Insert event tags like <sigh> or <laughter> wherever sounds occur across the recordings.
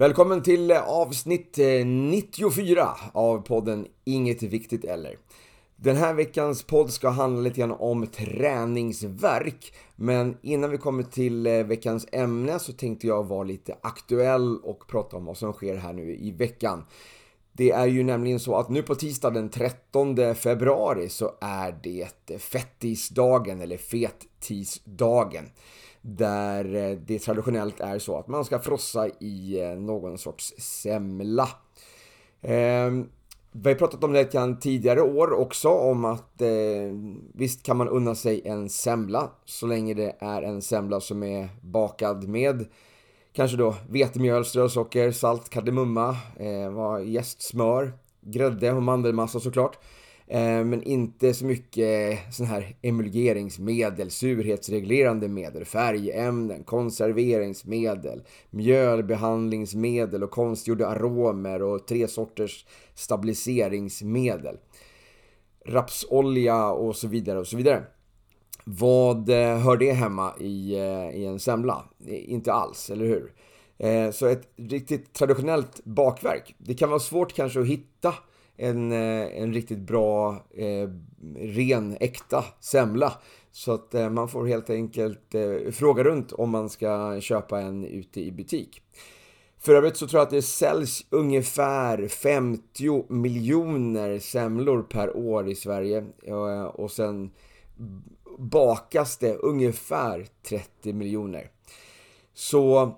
Välkommen till eh, avsnitt eh, 94 av podden Inget Viktigt Eller. Den här veckans podd ska handla lite grann om träningsverk. Men innan vi kommer till eh, veckans ämne så tänkte jag vara lite aktuell och prata om vad som sker här nu i veckan. Det är ju nämligen så att nu på tisdag den 13 februari så är det fettisdagen eller fettisdagen där eh, det traditionellt är så att man ska frossa i eh, någon sorts semla. Ehm, vi har pratat om det tidigare år också om att eh, visst kan man unna sig en semla så länge det är en semla som är bakad med kanske då vetemjöl, strösocker, salt, kardemumma, eh, jästsmör, grädde och mandelmassa såklart. Eh, men inte så mycket sån här emulgeringsmedel, surhetsreglerande medel, färgämnen, konserveringsmedel, mjölbehandlingsmedel och konstgjorda aromer och tre sorters stabiliseringsmedel. Rapsolja och så vidare och så vidare. Vad eh, hör det hemma i, eh, i en semla? Inte alls, eller hur? Så ett riktigt traditionellt bakverk. Det kan vara svårt kanske att hitta en, eh, en riktigt bra, eh, ren, äkta semla. Så att eh, man får helt enkelt eh, fråga runt om man ska köpa en ute i butik. För övrigt så tror jag att det säljs ungefär 50 miljoner semlor per år i Sverige. Eh, och sen bakas det ungefär 30 miljoner. Så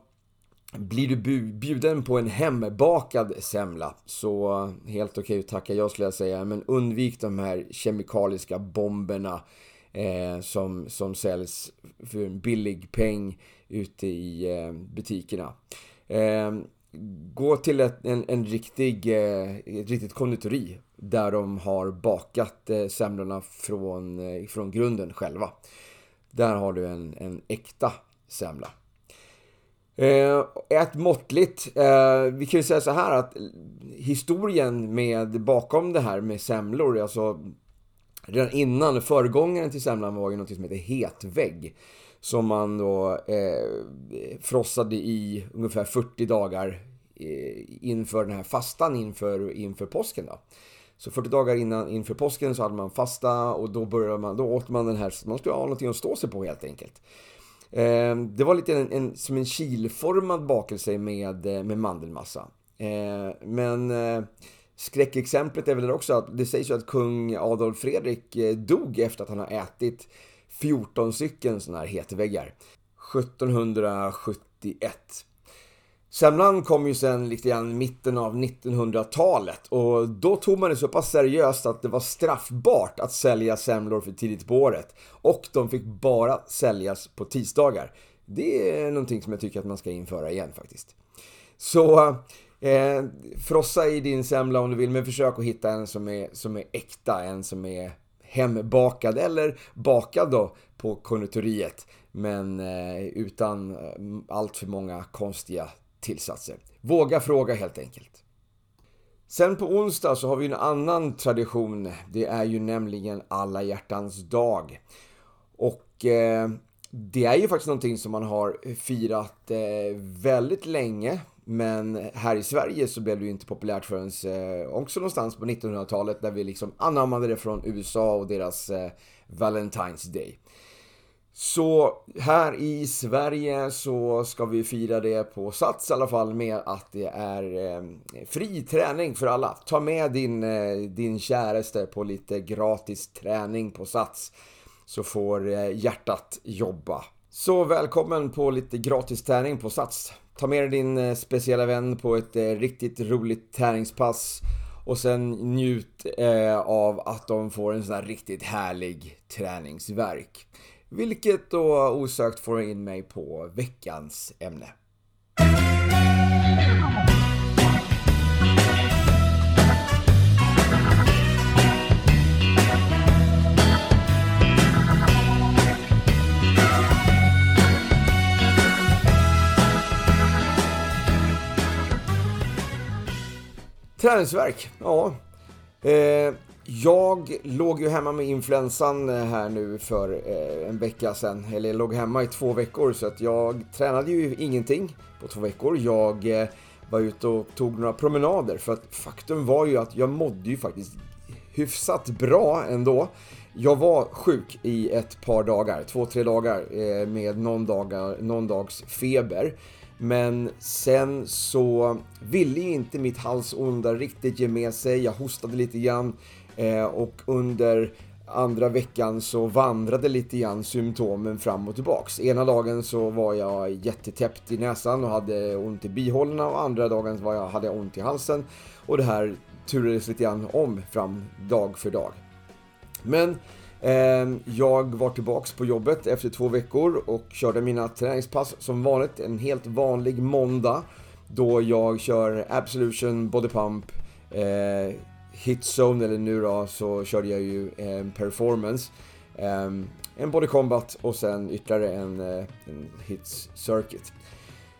blir du bjuden på en hembakad semla så helt okej okay att tacka ja skulle jag säga. Men undvik de här kemikaliska bomberna eh, som, som säljs för en billig peng ute i eh, butikerna. Eh, gå till ett, en, en riktig, eh, ett riktigt konditori där de har bakat eh, semlorna från, eh, från grunden själva. Där har du en, en äkta semla. Eh, ett måttligt. Eh, vi kan ju säga så här att historien med bakom det här med semlor, alltså redan innan, föregångaren till semlan var ju något som heter hetvägg. Som man då eh, frossade i ungefär 40 dagar eh, inför den här fastan inför, inför påsken. Då. Så 40 dagar innan, inför påsken så hade man fasta och då, började man, då åt man den här, man skulle ha någonting att stå sig på helt enkelt. Eh, det var lite en, en, som en kilformad bakelse med, eh, med mandelmassa. Ehm, eh, men skräckexemplet är väl också att det sägs ju att kung Adolf Fredrik eh, dog efter att han har ätit 14 stycken sådana här hetväggar. 1771. Semlan kom ju sen lite grann mitten av 1900-talet och då tog man det så pass seriöst att det var straffbart att sälja semlor för tidigt på året. Och de fick bara säljas på tisdagar. Det är någonting som jag tycker att man ska införa igen faktiskt. Så eh, frossa i din semla om du vill, men försök att hitta en som är, som är äkta, en som är hembakad eller bakad då på konditoriet. Men eh, utan eh, allt för många konstiga tillsatser. Våga fråga helt enkelt. Sen på onsdag så har vi en annan tradition. Det är ju nämligen alla hjärtans dag. Och eh, det är ju faktiskt någonting som man har firat eh, väldigt länge. Men här i Sverige så blev det ju inte populärt förrän eh, också någonstans på 1900-talet när vi liksom anammade det från USA och deras eh, Valentine's Day. Så här i Sverige så ska vi fira det på Sats i alla fall med att det är eh, fri träning för alla. Ta med din, eh, din käraste på lite gratis träning på Sats så får eh, hjärtat jobba. Så välkommen på lite gratis träning på Sats. Ta med dig din eh, speciella vän på ett eh, riktigt roligt träningspass och sen njut eh, av att de får en sån här riktigt härlig träningsverk. Vilket då osökt får in mig på veckans ämne. Träningsverk, ja. Eh, jag låg ju hemma med influensan eh, här nu för eh, en vecka sedan. Eller jag låg hemma i två veckor så att jag tränade ju ingenting på två veckor. Jag eh, var ute och tog några promenader. För att faktum var ju att jag mådde ju faktiskt hyfsat bra ändå. Jag var sjuk i ett par dagar, två, tre dagar med någon, dagar, någon dags feber. Men sen så ville inte mitt halsonda riktigt ge med sig. Jag hostade lite grann eh, och under andra veckan så vandrade lite grann symptomen fram och tillbaks. Ena dagen så var jag jättetäppt i näsan och hade ont i bihålorna och andra dagen var jag, hade jag ont i halsen. Och det här turades lite grann om fram dag för dag. Men eh, jag var tillbaks på jobbet efter två veckor och körde mina träningspass som vanligt. En helt vanlig måndag då jag kör Absolution, Body Pump, eh, Hitzone eller nu då så körde jag ju en performance. Ehm, en body combat och sen ytterligare en, eh, en hits circuit.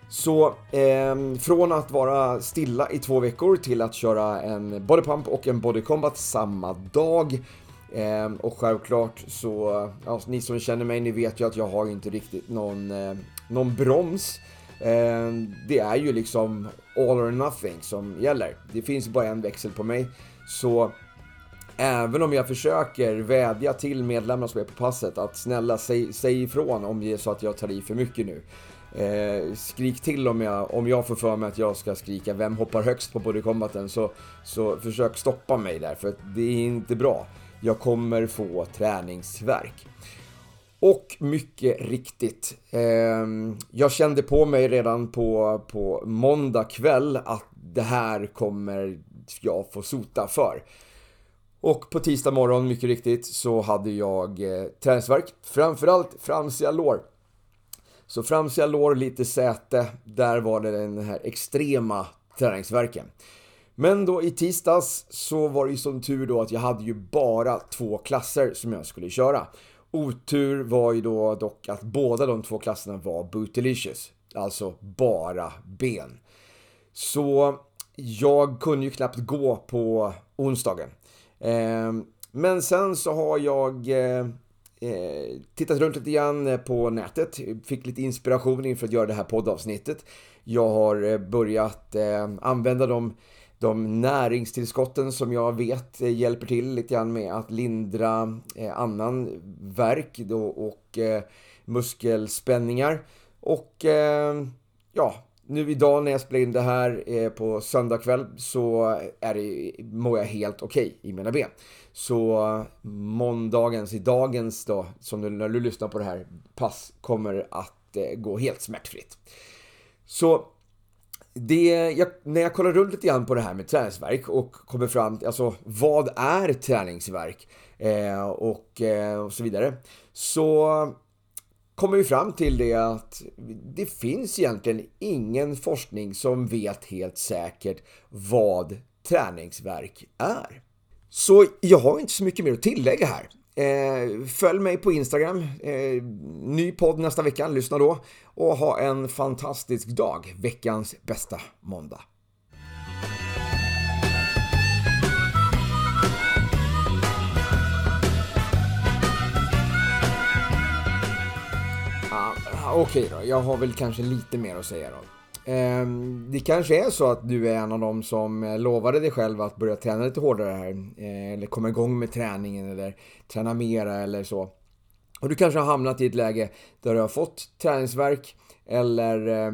Så eh, från att vara stilla i två veckor till att köra en body pump och en body combat samma dag. Eh, och självklart så, alltså, ni som känner mig, ni vet ju att jag har inte riktigt någon, eh, någon broms. Ehm, det är ju liksom all or nothing som gäller. Det finns bara en växel på mig. Så även om jag försöker vädja till medlemmarna som är på passet att snälla säg, säg ifrån om det är så att jag tar i för mycket nu. Eh, skrik till om jag, om jag får för mig att jag ska skrika vem hoppar högst på bodycombaten så, så försök stoppa mig där för det är inte bra. Jag kommer få träningsverk. Och mycket riktigt, eh, jag kände på mig redan på, på måndag kväll att det här kommer jag får sota för. Och på tisdag morgon, mycket riktigt, så hade jag eh, träningsvärk. Framförallt framsida lår. Så framsida lår, lite säte, där var det den här extrema träningsverken. Men då i tisdags så var det ju som tur då att jag hade ju bara två klasser som jag skulle köra. Otur var ju då dock att båda de två klasserna var bootylicious. Alltså bara ben. Så jag kunde ju knappt gå på onsdagen. Ehm, men sen så har jag eh, eh tittat runt lite grann eh, på nätet, fick lite inspiration inför att göra det här poddavsnittet. Jag har eh, börjat eh, använda de, de näringstillskotten som jag vet hjälper till lite grann med att lindra annan värk och muskelspänningar. Och ja, nu idag när jag spelar in det här eh, på söndag kväll så är det, mår jag helt okej okay i mina ben. Så måndagens, i dagens då, som du, när du lyssnar på det här, pass kommer att eh, gå helt smärtfritt. Så det, jag, när jag kollar runt lite grann på det här med träningsverk och kommer fram till, alltså vad är träningsverk? Eh, och, eh, och så vidare. Så kommer vi fram till det att det finns egentligen ingen forskning som vet helt säkert vad träningsverk är. Så jag har inte så mycket mer att tillägga här. Eh, följ mig på Instagram, eh, ny podd nästa vecka, lyssna då och ha en fantastisk dag, veckans bästa måndag. Okej okay då, jag har väl kanske lite mer att säga då. Ehm, det kanske är så att du är en av dem som eh, lovade dig själv att börja träna lite hårdare här. Eh, eller komma igång med träningen eller träna mera eller så. Och du kanske har hamnat i ett läge där du har fått träningsverk eller eh,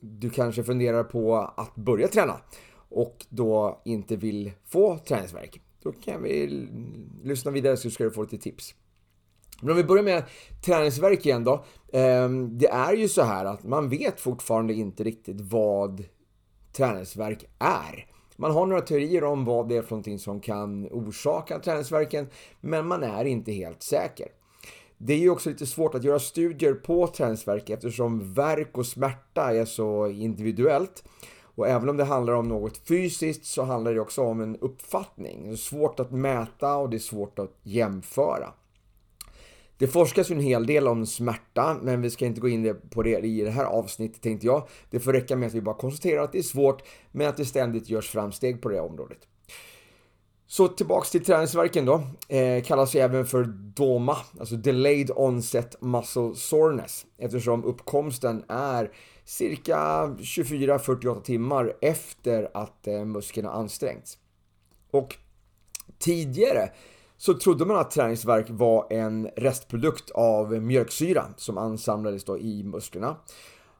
du kanske funderar på att börja träna och då inte vill få träningsverk. Då kan vi lyssna vidare så ska du få lite tips. Men om vi börjar med träningsverk igen då. Ehm, det är ju så här att man vet fortfarande inte riktigt vad träningsverk är. Man har några teorier om vad det är för någonting som kan orsaka träningsverken, men man är inte helt säker. Det är ju också lite svårt att göra studier på träningsverk eftersom verk och smärta är så individuellt. Och även om det handlar om något fysiskt så handlar det också om en uppfattning. Det är svårt att mäta och det är svårt att jämföra. Det forskas ju en hel del om smärta, men vi ska inte gå in på det i det här avsnittet tänkte jag. Det får räcka med att vi bara konstaterar att det är svårt, men att det ständigt görs framsteg på det området. Så tillbaks till träningsverken då. Eh, kallas ju även för DOMA, alltså Delayed Onset Muscle Soreness, eftersom uppkomsten är cirka 24-48 timmar efter att eh, muskeln har ansträngts. Och tidigare så trodde man att träningsverk var en restprodukt av mjölksyra som ansamlades då i musklerna.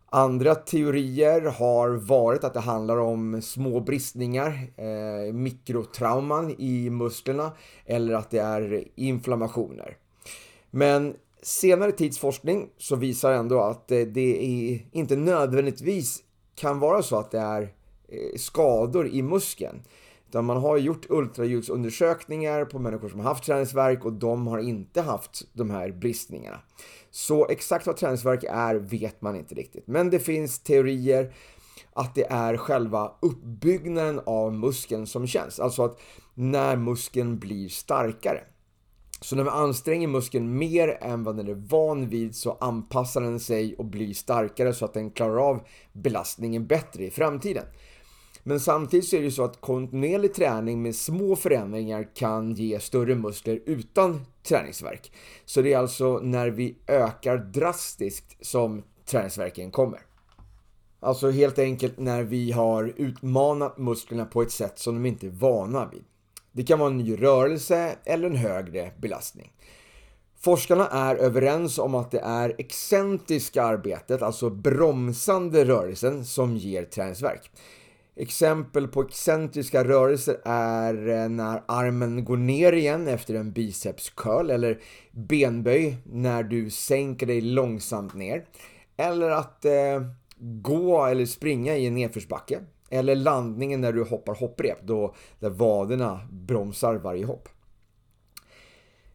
Andra teorier har varit att det handlar om små bristningar, eh, mikrotrauman i musklerna eller att det är inflammationer. Men senare tids forskning så visar ändå att eh, det är inte nödvändigtvis kan vara så att det är eh, skador i muskeln. Utan man har gjort ultraljudsundersökningar på människor som har haft träningsverk och de har inte haft de här bristningarna. Så exakt vad träningsverk är vet man inte riktigt. Men det finns teorier att det är själva uppbyggnaden av muskeln som känns. Alltså att när muskeln blir starkare. Så när vi anstränger muskeln mer än vad den är van vid så anpassar den sig och blir starkare så att den klarar av belastningen bättre i framtiden. Men samtidigt så är det så att kontinuerlig träning med små förändringar kan ge större muskler utan träningsverk. Så det är alltså när vi ökar drastiskt som träningsverken kommer. Alltså helt enkelt när vi har utmanat musklerna på ett sätt som de inte är vana vid. Det kan vara en ny rörelse eller en högre belastning. Forskarna är överens om att det är excentriska arbetet, alltså bromsande rörelsen, som ger träningsverk. Exempel på excentriska rörelser är eh, när armen går ner igen efter en biceps curl eller benböj när du sänker dig långsamt ner. Eller att eh, gå eller springa i en nedförsbacke. Eller landningen när du hoppar hopprep då där vaderna bromsar varje hopp.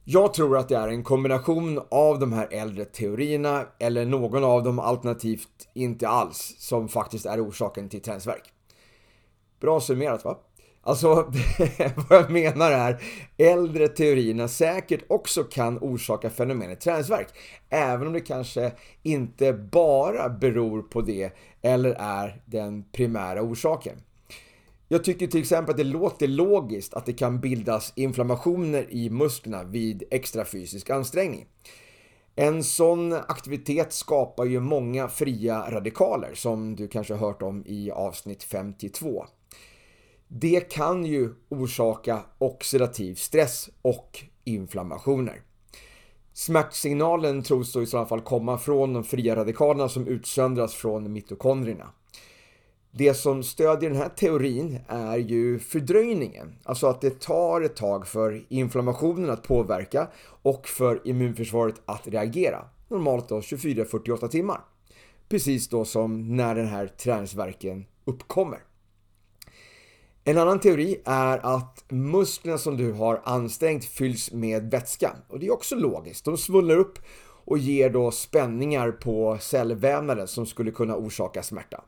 Jag tror att det är en kombination av de här äldre teorierna eller någon av dem alternativt inte alls som faktiskt är orsaken till träningsvärk. Bra summerat va? Alltså, <laughs> vad jag menar är, äldre teorierna säkert också kan orsaka fenomenet träningsverk. Även om det kanske inte bara beror på det eller är den primära orsaken. Jag tycker till exempel att det låter logiskt att det kan bildas inflammationer i musklerna vid extra fysisk ansträngning. En sån aktivitet skapar ju många fria radikaler som du kanske har hört om i avsnitt 52. Det kan ju orsaka oxidativ stress och inflammationer. Smärtsignalen tros då i så fall komma från de fria radikalerna som utsöndras från mitokondrierna. Det som stödjer den här teorin är ju fördröjningen, alltså att det tar ett tag för inflammationen att påverka och för immunförsvaret att reagera. Normalt då 24-48 timmar. Precis då som när den här träningsverken uppkommer. En annan teori är att musklerna som du har ansträngt fylls med vätska. Och det är också logiskt. De svullnar upp och ger då spänningar på cellvävnaden som skulle kunna orsaka smärta.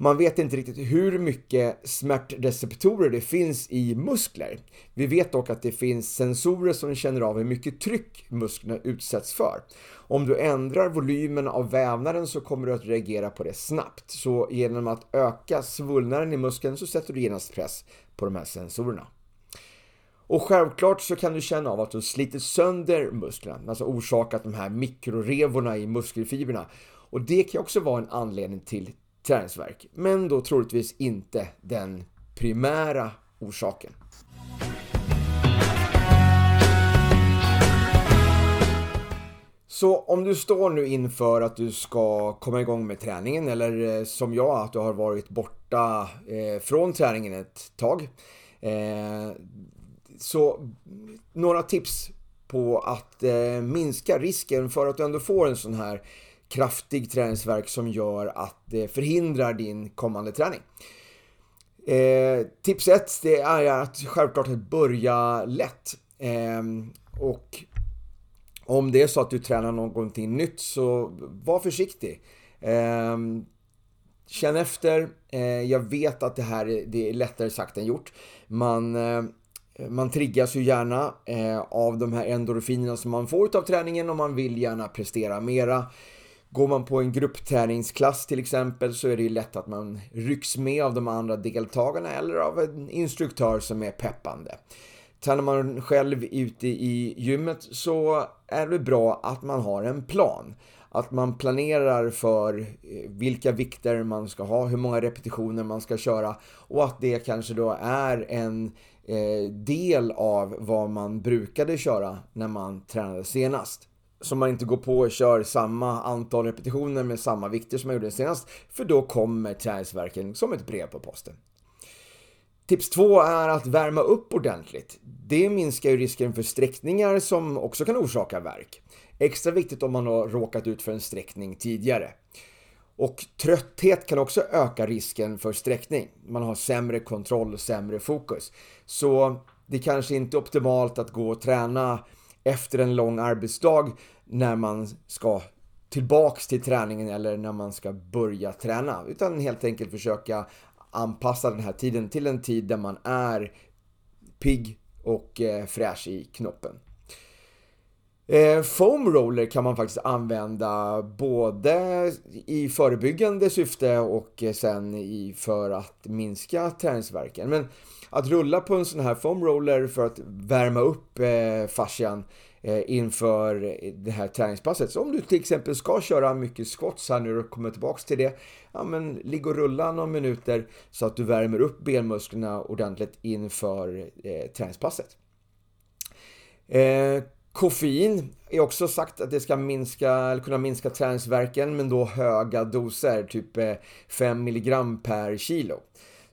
Man vet inte riktigt hur mycket smärtreceptorer det finns i muskler. Vi vet dock att det finns sensorer som känner av hur mycket tryck musklerna utsätts för. Om du ändrar volymen av vävnaden så kommer du att reagera på det snabbt. Så genom att öka svullnaden i muskeln så sätter du genast press på de här sensorerna. Och självklart så kan du känna av att du sliter sönder musklerna, alltså orsakat de här mikrorevorna i muskelfibrerna. Och det kan också vara en anledning till träningsverk, men då troligtvis inte den primära orsaken. Så om du står nu inför att du ska komma igång med träningen eller eh, som jag att du har varit borta eh, från träningen ett tag. Eh, så några tips på att minska risken för att du ändå får en sån här kraftig träningsverk som gör att det förhindrar din kommande träning. Eh, tips 1 det är att självklart att börja lätt. Eh, och om det är så att du tränar någonting nytt så var försiktig. Eh, känn efter. Eh, jag vet att det här är, det är lättare sagt än gjort. Man, eh, man triggas ju gärna eh, av de här endorfinerna som man får av träningen och man vill gärna prestera mera. Går man på en gruppträningsklass till exempel så är det ju lätt att man rycks med av de andra deltagarna eller av en instruktör som är peppande. Tränar man själv ute i gymmet så är det bra att man har en plan. att man planerar för eh, vilka vikter man ska ha, hur många repetitioner man ska köra och att det kanske då är en eh, del av vad man brukade köra när man tränade senast. Så man inte går på och kör samma antal repetitioner med samma vikter som man gjorde senast, för då kommer träningsverken som ett brev på posten. Tips två är att värma upp ordentligt. Det minskar ju risken för sträckningar som också kan orsaka värk. Extra viktigt om man har råkat ut för en sträckning tidigare. Och trötthet kan också öka risken för sträckning. Man har sämre kontroll och sämre fokus. Så det kanske inte är optimalt att gå och träna efter en lång arbetsdag när man ska tillbaks till träningen eller när man ska börja träna. Utan helt enkelt försöka anpassa den här tiden till en tid där man är pigg och eh, fräsch i knoppen. Eh, foam roller kan man faktiskt använda både i förebyggande syfte och eh, sen i, för att minska träningsvärken. Men att rulla på en sån här foam roller för att värma upp eh, fascian eh, inför det här träningspasset. Så om du till exempel ska köra mycket squats här nu och kommer tillbaks till det. Ja men ligg och rulla några minuter så att du värmer upp benmusklerna ordentligt inför eh, träningspasset. Eh, Koffein är också sagt att det ska minska, eller kunna minska träningsverken men då höga doser, typ eh, 5 mg per kilo.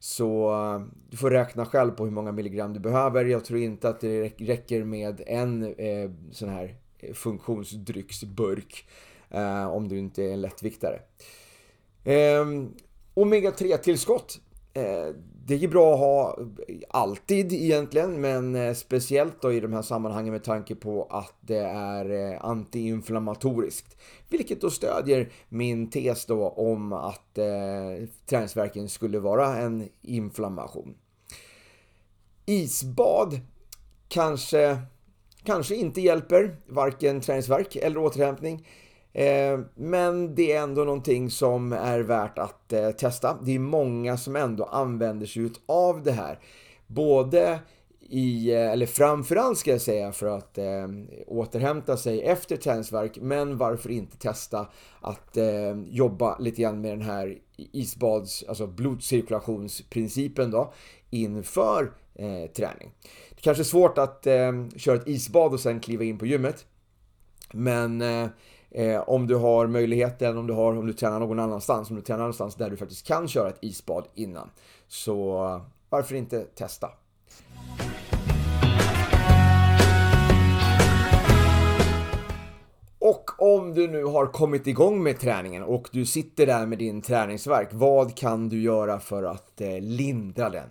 Så eh, du får räkna själv på hur många milligram du behöver. Jag tror inte att det räcker med en eh, sån här eh, funktionsdrycksburk eh, om du inte är en lättviktare. Ehm, eh, Omega-3 tillskott Eh, det är bra att ha alltid egentligen, men eh, speciellt då i de här sammanhangen med tanke på att det är eh, antiinflammatoriskt. Vilket då stödjer min tes då om att eh, träningsverken skulle vara en inflammation. Isbad kanske, kanske inte hjälper varken träningsverk eller återhämtning. Eh, men det är ändå någonting som är värt att eh, testa. Det är många som ändå använder sig av det här. Både i, eh, eller framförallt ska jag säga för att eh, återhämta sig efter träningsvärk. Men varför inte testa att eh, jobba lite grann med den här isbads, alltså blodcirkulationsprincipen då inför eh, träning. Det kanske är svårt att köra ett isbad och sen kliva in på gymmet. Men Eh, om du har möjligheten, om du, har, om du tränar någon annanstans, om du tränar någonstans där du faktiskt kan köra ett isbad innan. Så eh, varför inte testa? Och om du nu har kommit igång med träningen och du sitter där med din träningsverk, vad kan du göra för att eh, lindra den?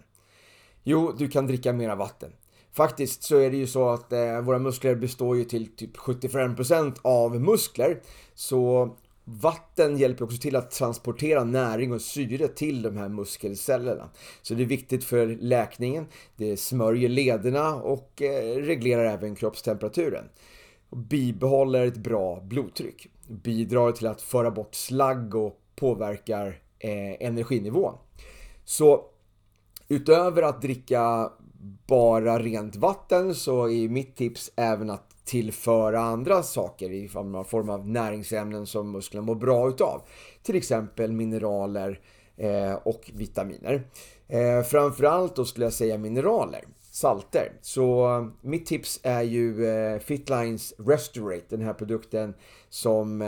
Jo, du kan dricka mera vatten. Faktiskt så är det ju så att eh, våra muskler består ju till typ 75% av muskler. Så vatten hjälper också till att transportera näring och syre till de här muskelcellerna. Så det är viktigt för läkningen. Det smörjer lederna och eh, reglerar även kroppstemperaturen. Och bibehåller ett bra blodtryck. Bidrar till att föra bort slagg och påverkar eh, energinivån. Så utöver att dricka bara rent vatten så är mitt tips även att tillföra andra saker i form av näringsämnen som musklerna mår bra utav. Till exempel mineraler eh, och vitaminer. Eh, framförallt då skulle jag säga mineraler, salter. Så eh, mitt tips är ju Fitlines Restorate, den här produkten som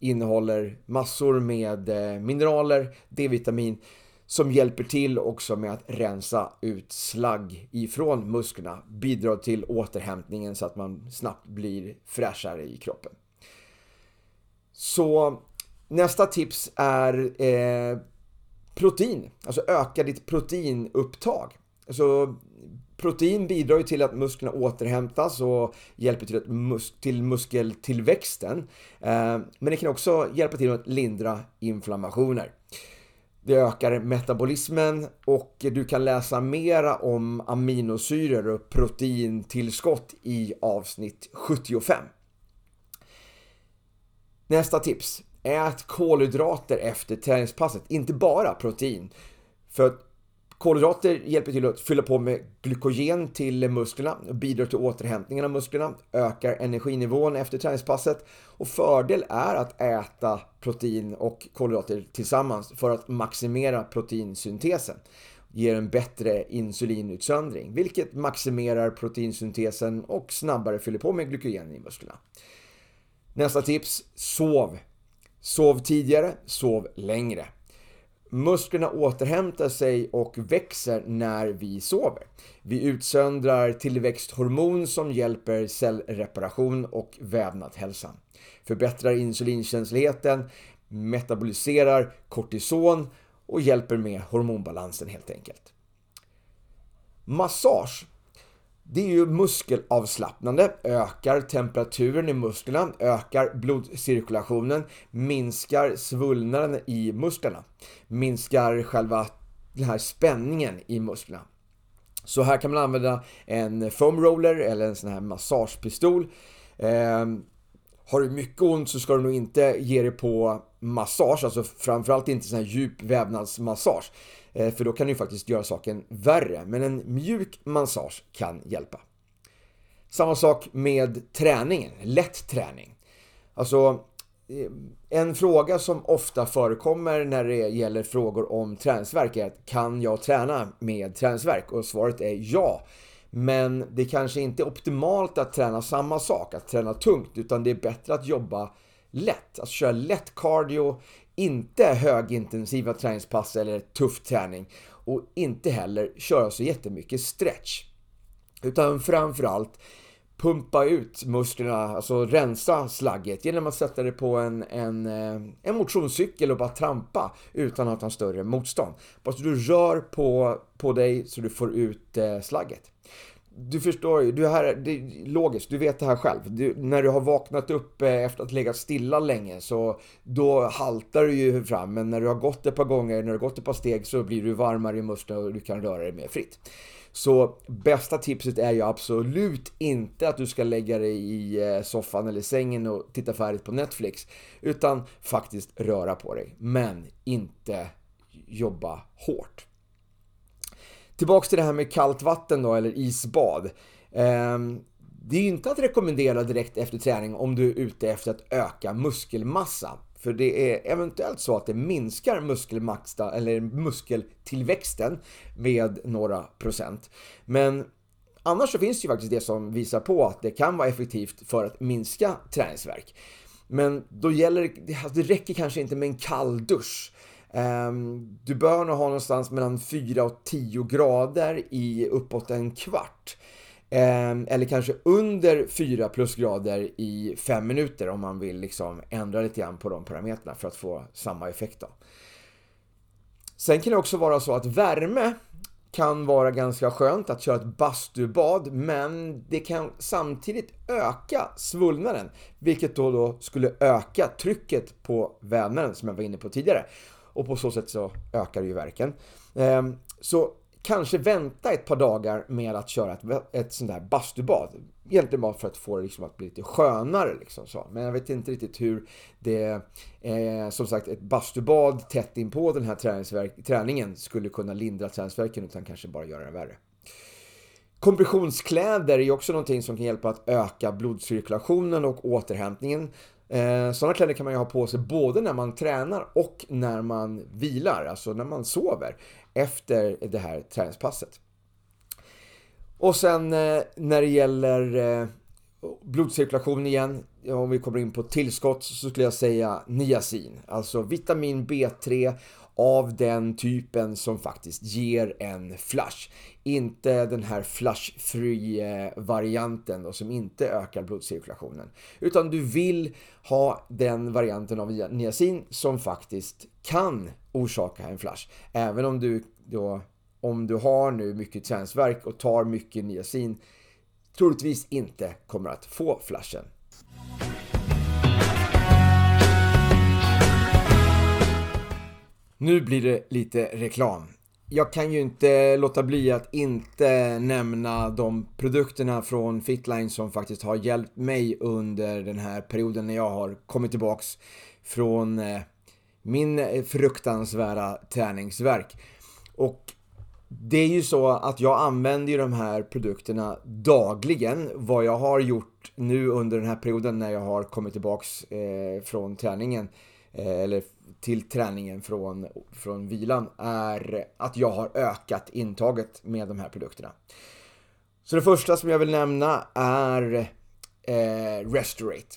innehåller massor med mineraler, D-vitamin som hjälper till också med att rensa ut slagg ifrån musklerna. Bidrar till återhämtningen så att man snabbt blir fräschare i kroppen. Så nästa tips är eh, protein. Alltså öka ditt proteinupptag. Alltså, protein bidrar ju till att musklerna återhämtas och hjälper till, mus till muskeltillväxten. Eh, men det kan också hjälpa till att lindra inflammationer. Det ökar metabolismen och du kan läsa mera om aminosyror och proteintillskott i avsnitt 75. Nästa tips. Ät kolhydrater efter träningspasset, inte bara protein. För Kolhydrater hjälper till att fylla på med glykogen till musklerna och bidrar till återhämtningen av musklerna, ökar energinivån efter träningspasset och fördel är att äta protein och kolhydrater tillsammans för att maximera proteinsyntesen. Ger en bättre insulinutsöndring, vilket maximerar proteinsyntesen och snabbare fyller på med glykogen i musklerna. Nästa tips, sov. Sov tidigare, sov längre. Musklerna återhämtar sig och växer när vi sover. Vi utsöndrar tillväxthormon som hjälper cellreparation och vävnadshälsan. Förbättrar insulinkänsligheten, metaboliserar kortison och hjälper med hormonbalansen helt enkelt. Massage det är ju muskelavslappnande, ökar temperaturen i musklerna, ökar blodcirkulationen, minskar svullnaden i musklerna, minskar själva den här spänningen i musklerna. Så här kan man använda en foam roller eller en sån här massagepistol. Eh, har du mycket ont så ska du nog inte ge dig på massage, alltså framförallt inte sån här djup vävnadsmassage. Eh, för då kan du faktiskt göra saken värre. Men en mjuk massage kan hjälpa. Samma sak med träningen, lätt träning. Alltså, eh, en fråga som ofta förekommer när det gäller frågor om träningsverk är att kan jag träna med träningsverk? Och svaret är ja. Men det kanske inte är optimalt att träna samma sak, att träna tungt, utan det är bättre att jobba lätt, att köra lätt cardio inte högintensiva träningspass eller tuff träning och inte heller köra så jättemycket stretch. Utan framförallt pumpa ut musklerna, alltså rensa slagget genom att sätta det på en, en, eh, en motionscykel och bara trampa utan att ha större motstånd. Bara så du rör på, på dig så du får ut eh, slagget du förstår ju, du här, det är logiskt, du vet det här själv. Du, när du har vaknat upp eh, efter att ha legat stilla länge så då haltar du ju fram. Men när du har gått ett par gånger, när du har gått ett par steg så blir du varmare i musklerna och du kan röra dig mer fritt. Så bästa tipset är ju absolut inte att du ska lägga dig i eh, soffan eller sängen och titta färdigt på Netflix. Utan faktiskt röra på dig. Men inte jobba hårt. Tillbaks till det här med kallt vatten då, eller isbad. Ehm, det är ju inte att rekommendera direkt efter träning om du är ute efter att öka muskelmassa. För det är eventuellt så att det minskar muskelmassa, eller muskeltillväxten med några procent. Men annars så finns det ju faktiskt det som visar på att det kan vara effektivt för att minska träningsverk. Men då gäller det, alltså det räcker kanske inte med en kall dusch. Ehm, du bör nog ha någonstans mellan 4 och 10 grader i uppåt en kvart. Ehm, eller kanske under 4 plusgrader i 5 minuter om man vill liksom ändra lite grann på de parametrarna för att få samma effekt. Då. Sen kan det också vara så att värme kan vara ganska skönt att köra ett bastubad men det kan samtidigt öka svullnaden vilket då, då skulle öka trycket på vävnaden som jag var inne på tidigare och på så sätt så ökar ju verken. Ehm, så kanske vänta ett par dagar med att köra ett, ett sånt där bastubad. Egentligen bara för att få det liksom att bli lite skönare. Liksom så. Men jag vet inte riktigt hur det, eh, som sagt, ett bastubad tätt in på den här träningen skulle kunna lindra träningsverken utan kanske bara göra det värre. Kompressionskläder är också någonting som kan hjälpa att öka blodcirkulationen och återhämtningen. Eh, sådana kläder kan man ju ha på sig både när man tränar och när man vilar, alltså när man sover efter det här träningspasset. Och sen eh, när det gäller eh, blodcirkulation igen, om vi kommer in på tillskott så skulle jag säga niacin, alltså vitamin B3 av den typen som faktiskt ger en flush. Inte den här flush-free eh, varianten som inte ökar blodcirkulationen. Utan du vill ha den varianten av niacin som faktiskt kan orsaka en flush. Även om du då, om du har nu mycket träningsvärk och tar mycket niacin troligtvis inte kommer att få flashen. Nu blir det lite reklam. Jag kan ju inte låta bli att inte nämna de produkterna från Fitline som faktiskt har hjälpt mig under den här perioden när jag har kommit tillbaks från eh, min fruktansvärda träningsverk. Och det är ju så att jag använder ju de här produkterna dagligen. Vad jag har gjort nu under den här perioden när jag har kommit tillbaks eh, från träningen eh, eller till träningen från, från vilan är att jag har ökat intaget med de här produkterna. Så det första som jag vill nämna är eh, Restorate.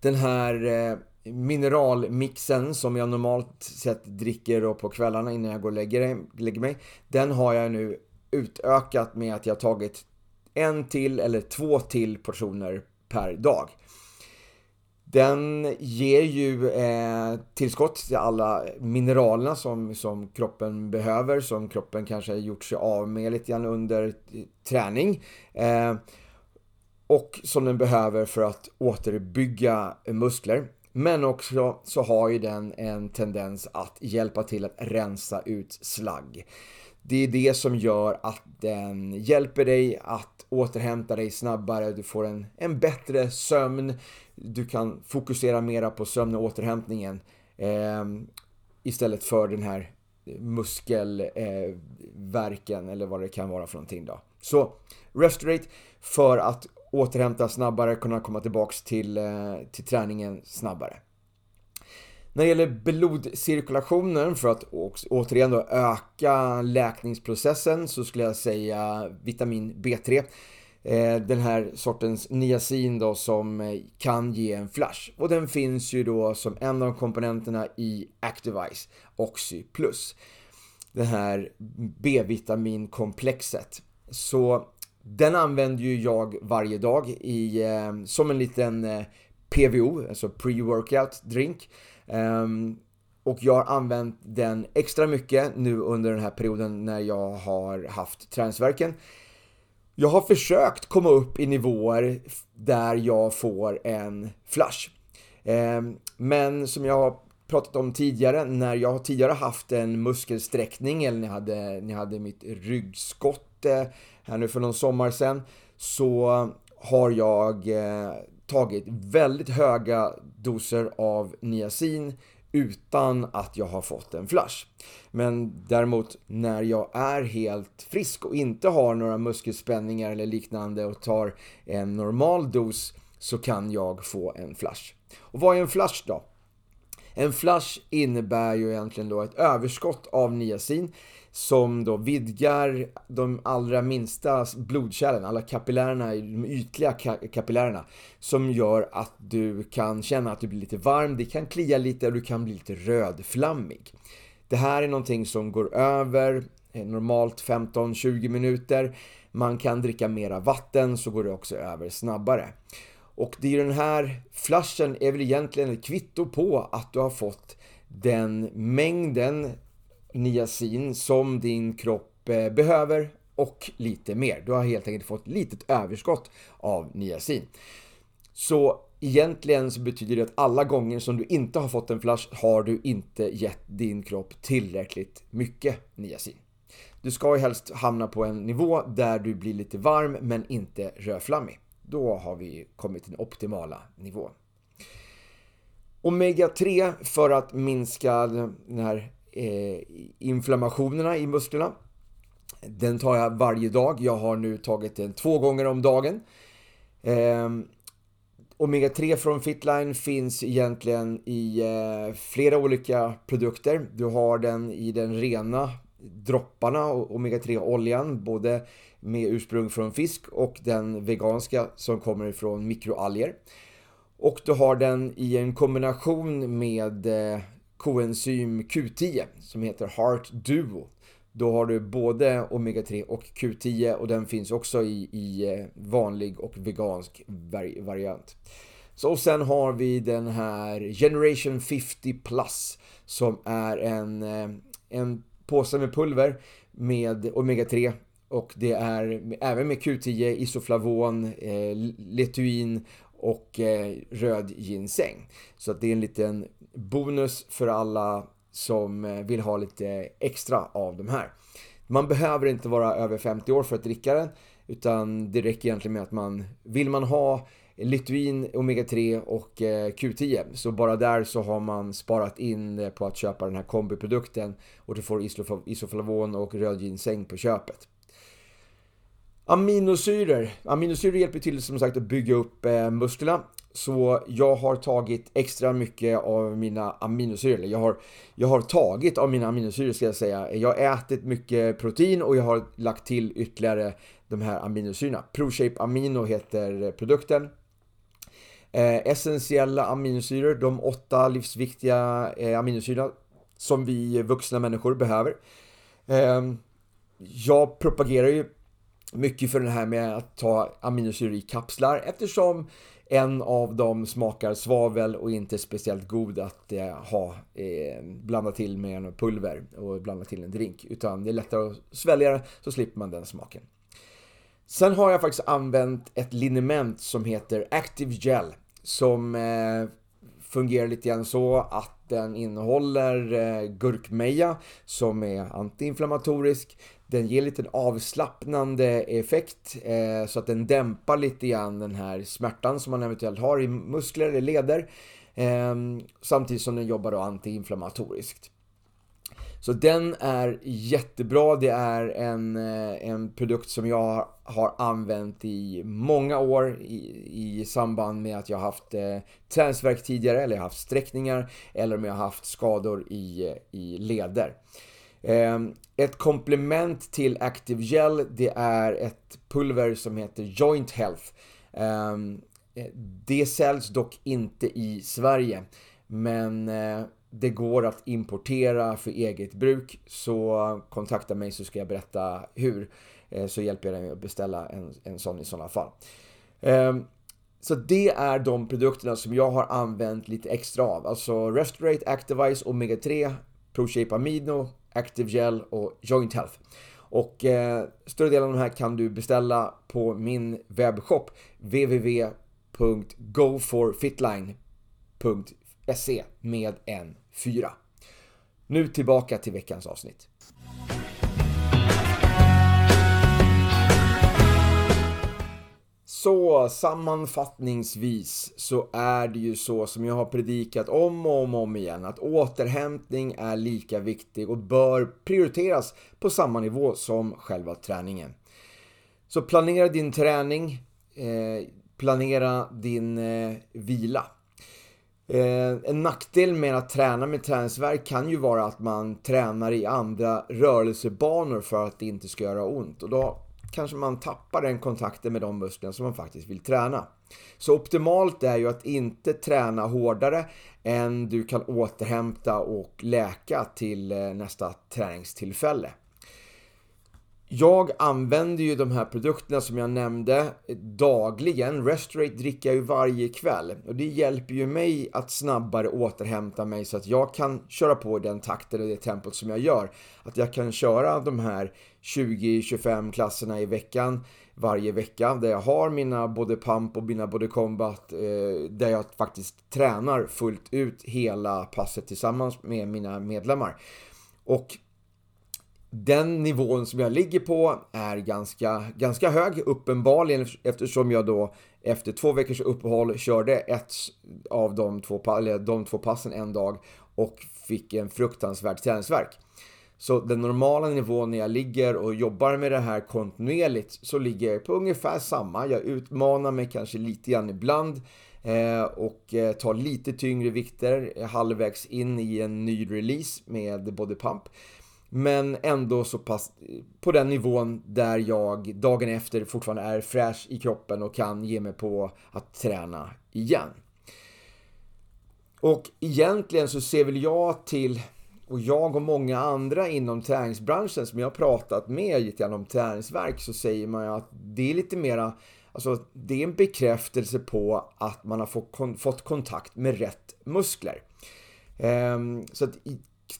Den här eh, mineralmixen som jag normalt sett dricker på kvällarna innan jag går och lägger, lägger mig. Den har jag nu utökat med att jag tagit en till eller två till portioner per dag. Den ger ju eh, tillskott till alla mineralerna som, som kroppen behöver, som kroppen kanske har gjort sig av med lite grann under träning. Eh, och som den behöver för att återbygga muskler. Men också så har ju den en tendens att hjälpa till att rensa ut slagg. Det är det som gör att den hjälper dig att återhämta dig snabbare, du får en, en bättre sömn, du kan fokusera mera på sömn och återhämtningen eh, istället för den här muskelverken eh, eller vad det kan vara för någonting då. Så Restorate för att återhämta snabbare, kunna komma tillbaks till, eh, till träningen snabbare. När det gäller blodcirkulationen för att återigen då öka läkningsprocessen så skulle jag säga vitamin B3. Eh, den här sortens niacin då som eh, kan ge en flash. Och den finns ju då som en av komponenterna i Activise Oxy Plus. Det här B-vitaminkomplexet. Så den använder ju jag varje dag i, eh, som en liten PVO, alltså pre-workout drink. Ehm, och jag har använt den extra mycket nu under den här perioden när jag har haft träningsverken. Jag har försökt komma upp i nivåer där jag får en flash. Ehm, men som jag har pratat om tidigare, när jag tidigare haft en muskelsträckning eller när jag hade, när jag hade mitt ryggskott här nu för någon sommar sedan, så har jag eh, tagit väldigt höga doser av niacin utan att jag har fått en flash. Men däremot när jag är helt frisk och inte har några muskelspänningar eller liknande och tar en normal dos så kan jag få en flash. Och vad är en flash då? En flash innebär ju egentligen då ett överskott av niacin som då vidgar de allra minsta blodkärlen, alla kapillärerna, de ytliga kapillärerna, som gör att du kan känna att du blir lite varm, det kan klia lite och du kan bli lite rödflammig. Det här är någonting som går över eh, normalt 15-20 minuter. Man kan dricka mera vatten så går det också över snabbare. Och det är den här flashen är väl egentligen ett kvitto på att du har fått den mängden niacin som din kropp eh, behöver och lite mer. Du har helt enkelt fått litet överskott av niacin. Så egentligen så betyder det att alla gånger som du inte har fått en flash har du inte gett din kropp tillräckligt mycket niacin. Du ska ju helst hamna på en nivå där du blir lite varm men inte rödflammig. Då har vi kommit till den optimala nivån. Omega 3 för att minska den här eh, inflammationerna i musklerna. Den tar jag varje dag. Jag har nu tagit den två gånger om dagen. Eh, Omega 3 från Fitline finns egentligen i eh, flera olika produkter. Du har den i den rena dropparna, Omega 3 oljan, både med ursprung från fisk och den veganska som kommer ifrån mikroalger. Och du har den i en kombination med eh, koenzym Q10 som heter Heart Duo. Då har du både Omega-3 och Q10 och den finns också i, i eh, vanlig och vegansk variant. Så och sen har vi den här Generation 50 Plus som är en, eh, en påse med pulver med Omega-3 och det är även med Q10, isoflavon, eh, letuin och eh, röd ginseng. Så att det är en liten bonus för alla som eh, vill ha lite extra av de här. Man behöver inte vara över 50 år för att dricka den utan det räcker egentligen med att man vill man ha Lituin, Omega 3 och eh, Q10. Så bara där så har man sparat in på att köpa den här kombiprodukten och du får isoflavon och röd ginseng på köpet. Aminosyror. Aminosyror hjälper till som sagt att bygga upp eh, musklerna. Så jag har tagit extra mycket av mina aminosyror. Jag har, jag har tagit av mina aminosyror ska jag säga. Jag har ätit mycket protein och jag har lagt till ytterligare de här aminosyrorna. ProShape Amino heter produkten. Eh, essentiella aminosyror, de åtta livsviktiga eh, aminosyrorna som vi vuxna människor behöver. Eh, jag propagerar ju mycket för det här med att ta aminosyror i kapslar eftersom en av dem smakar svavel och inte speciellt god att eh, ha eh, blanda till med en pulver och blanda till en drink. Utan det är lättare att svälja den så slipper man den smaken. Sen har jag faktiskt använt ett liniment som heter Active Gel som eh, fungerar lite grann så att den innehåller eh, gurkmeja som är antiinflammatorisk. Den ger lite avslappnande effekt eh, så att den dämpar lite grann den här smärtan som man eventuellt har i muskler eller leder. Eh, samtidigt som den jobbar då antiinflammatoriskt. Så den är jättebra. Det är en, eh, en produkt som jag har använt i många år i, i samband med att jag haft eh, träningsvärk tidigare eller jag har haft sträckningar eller om jag har haft skador i, eh, i leder. Ehm, ett komplement till Active Gel det är ett pulver som heter Joint Health. Ehm, eh, det säljs dock inte i Sverige men eh, det går att importera för eget bruk så kontakta mig så ska jag berätta hur. Eh, så hjälper jag dig att beställa en, en sån i sådana fall. Ehm, så det är de produkterna som jag har använt lite extra av. Alltså Restorate, Activize, Omega 3, ProShape Amino, Active Gel och Joint Health. Och eh, större delen av de här kan du beställa på min webbshop www.goforfitline.se med en 4. Nu tillbaka till veckans avsnitt. Så sammanfattningsvis så är det ju så som jag har predikat om och om, och om igen att återhämtning är lika viktig och bör prioriteras på samma nivå som själva träningen. Så planera din träning, eh, planera din eh, vila. Eh, en nackdel med att träna med träningsvärk kan ju vara att man tränar i andra rörelsebanor för att det inte ska göra ont. Och då kanske man tappar den kontakten med de musklerna som man faktiskt vill träna. Så optimalt är ju att inte träna hårdare än du kan återhämta och läka till eh, nästa träningstillfälle. Jag använder ju de här produkterna som jag nämnde dagligen. Restorate dricker jag ju varje kväll och det hjälper ju mig att snabbare återhämta mig så att jag kan köra på den takten och det tempot som jag gör. Att jag kan köra de här 20-25 klasserna i veckan varje vecka där jag har mina både pump och mina både combat eh, där jag faktiskt tränar fullt ut hela passet tillsammans med mina medlemmar. Och den nivån som jag ligger på är ganska, ganska hög, uppenbarligen eftersom jag då efter två veckors uppehåll körde ett av de två, eller de två passen en dag och fick en fruktansvärd träningsvärk. Så den normala nivån när jag ligger och jobbar med det här kontinuerligt så ligger jag på ungefär samma. Jag utmanar mig kanske lite grann ibland eh, och eh, tar lite tyngre vikter halvvägs in i en ny release med Body Pump. Men ändå så pass på den nivån där jag dagen efter fortfarande är fräsch i kroppen och kan ge mig på att träna igen. Och egentligen så ser väl jag till, och jag och många andra inom träningsbranschen som jag har pratat med lite grann om träningsverk så säger man ju att det är lite mera, alltså det är en bekräftelse på att man har fått kontakt med rätt muskler. Ehm, så att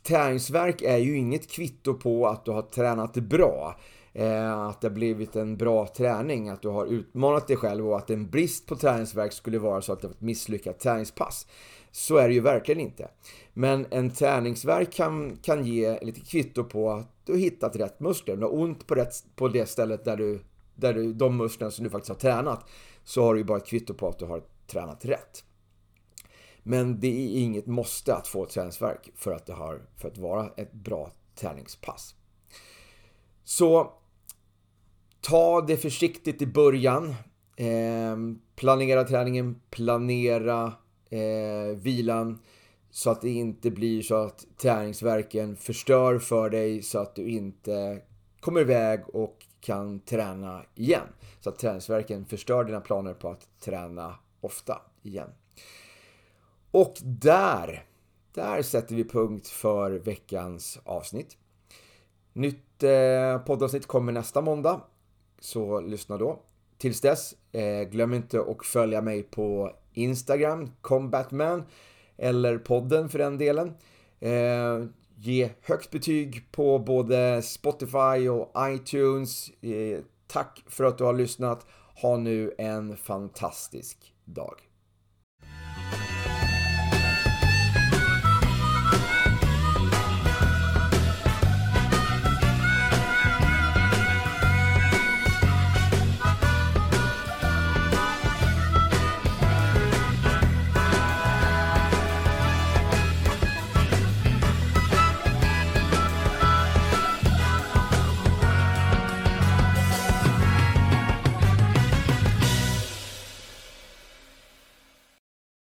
träningsverk är ju inget kvitto på att du har tränat bra. Eh, att det har blivit en bra träning, att du har utmanat dig själv och att en brist på träningsverk skulle vara så att det var ett misslyckat träningspass. Så är det ju verkligen inte. Men en träningsverk kan, kan ge lite kvitto på att du har hittat rätt muskler. Du har ont på, rätt, på det stället där du, där du, de musklerna som du faktiskt har tränat. så har du ju bara ett kvitto på att du har tränat rätt. Men det är inget måste att få träningsverk för att, det har, för att vara ett bra träningspass. Så ta det försiktigt i början. Eh, planera träningen, planera eh, vilan så att det inte blir så att träningsverken förstör för dig så att du inte kommer iväg och kan träna igen. Så att träningsverken förstör dina planer på att träna ofta igen. Och där, där sätter vi punkt för veckans avsnitt. Nytt eh, poddavsnitt kommer nästa måndag, så lyssna då. Tills dess, eh, glöm inte att följa mig på Instagram, combatman, eller podden för den delen. Eh, ge högt betyg på både Spotify och iTunes. Eh, tack för att du har lyssnat. Ha nu en fantastisk dag.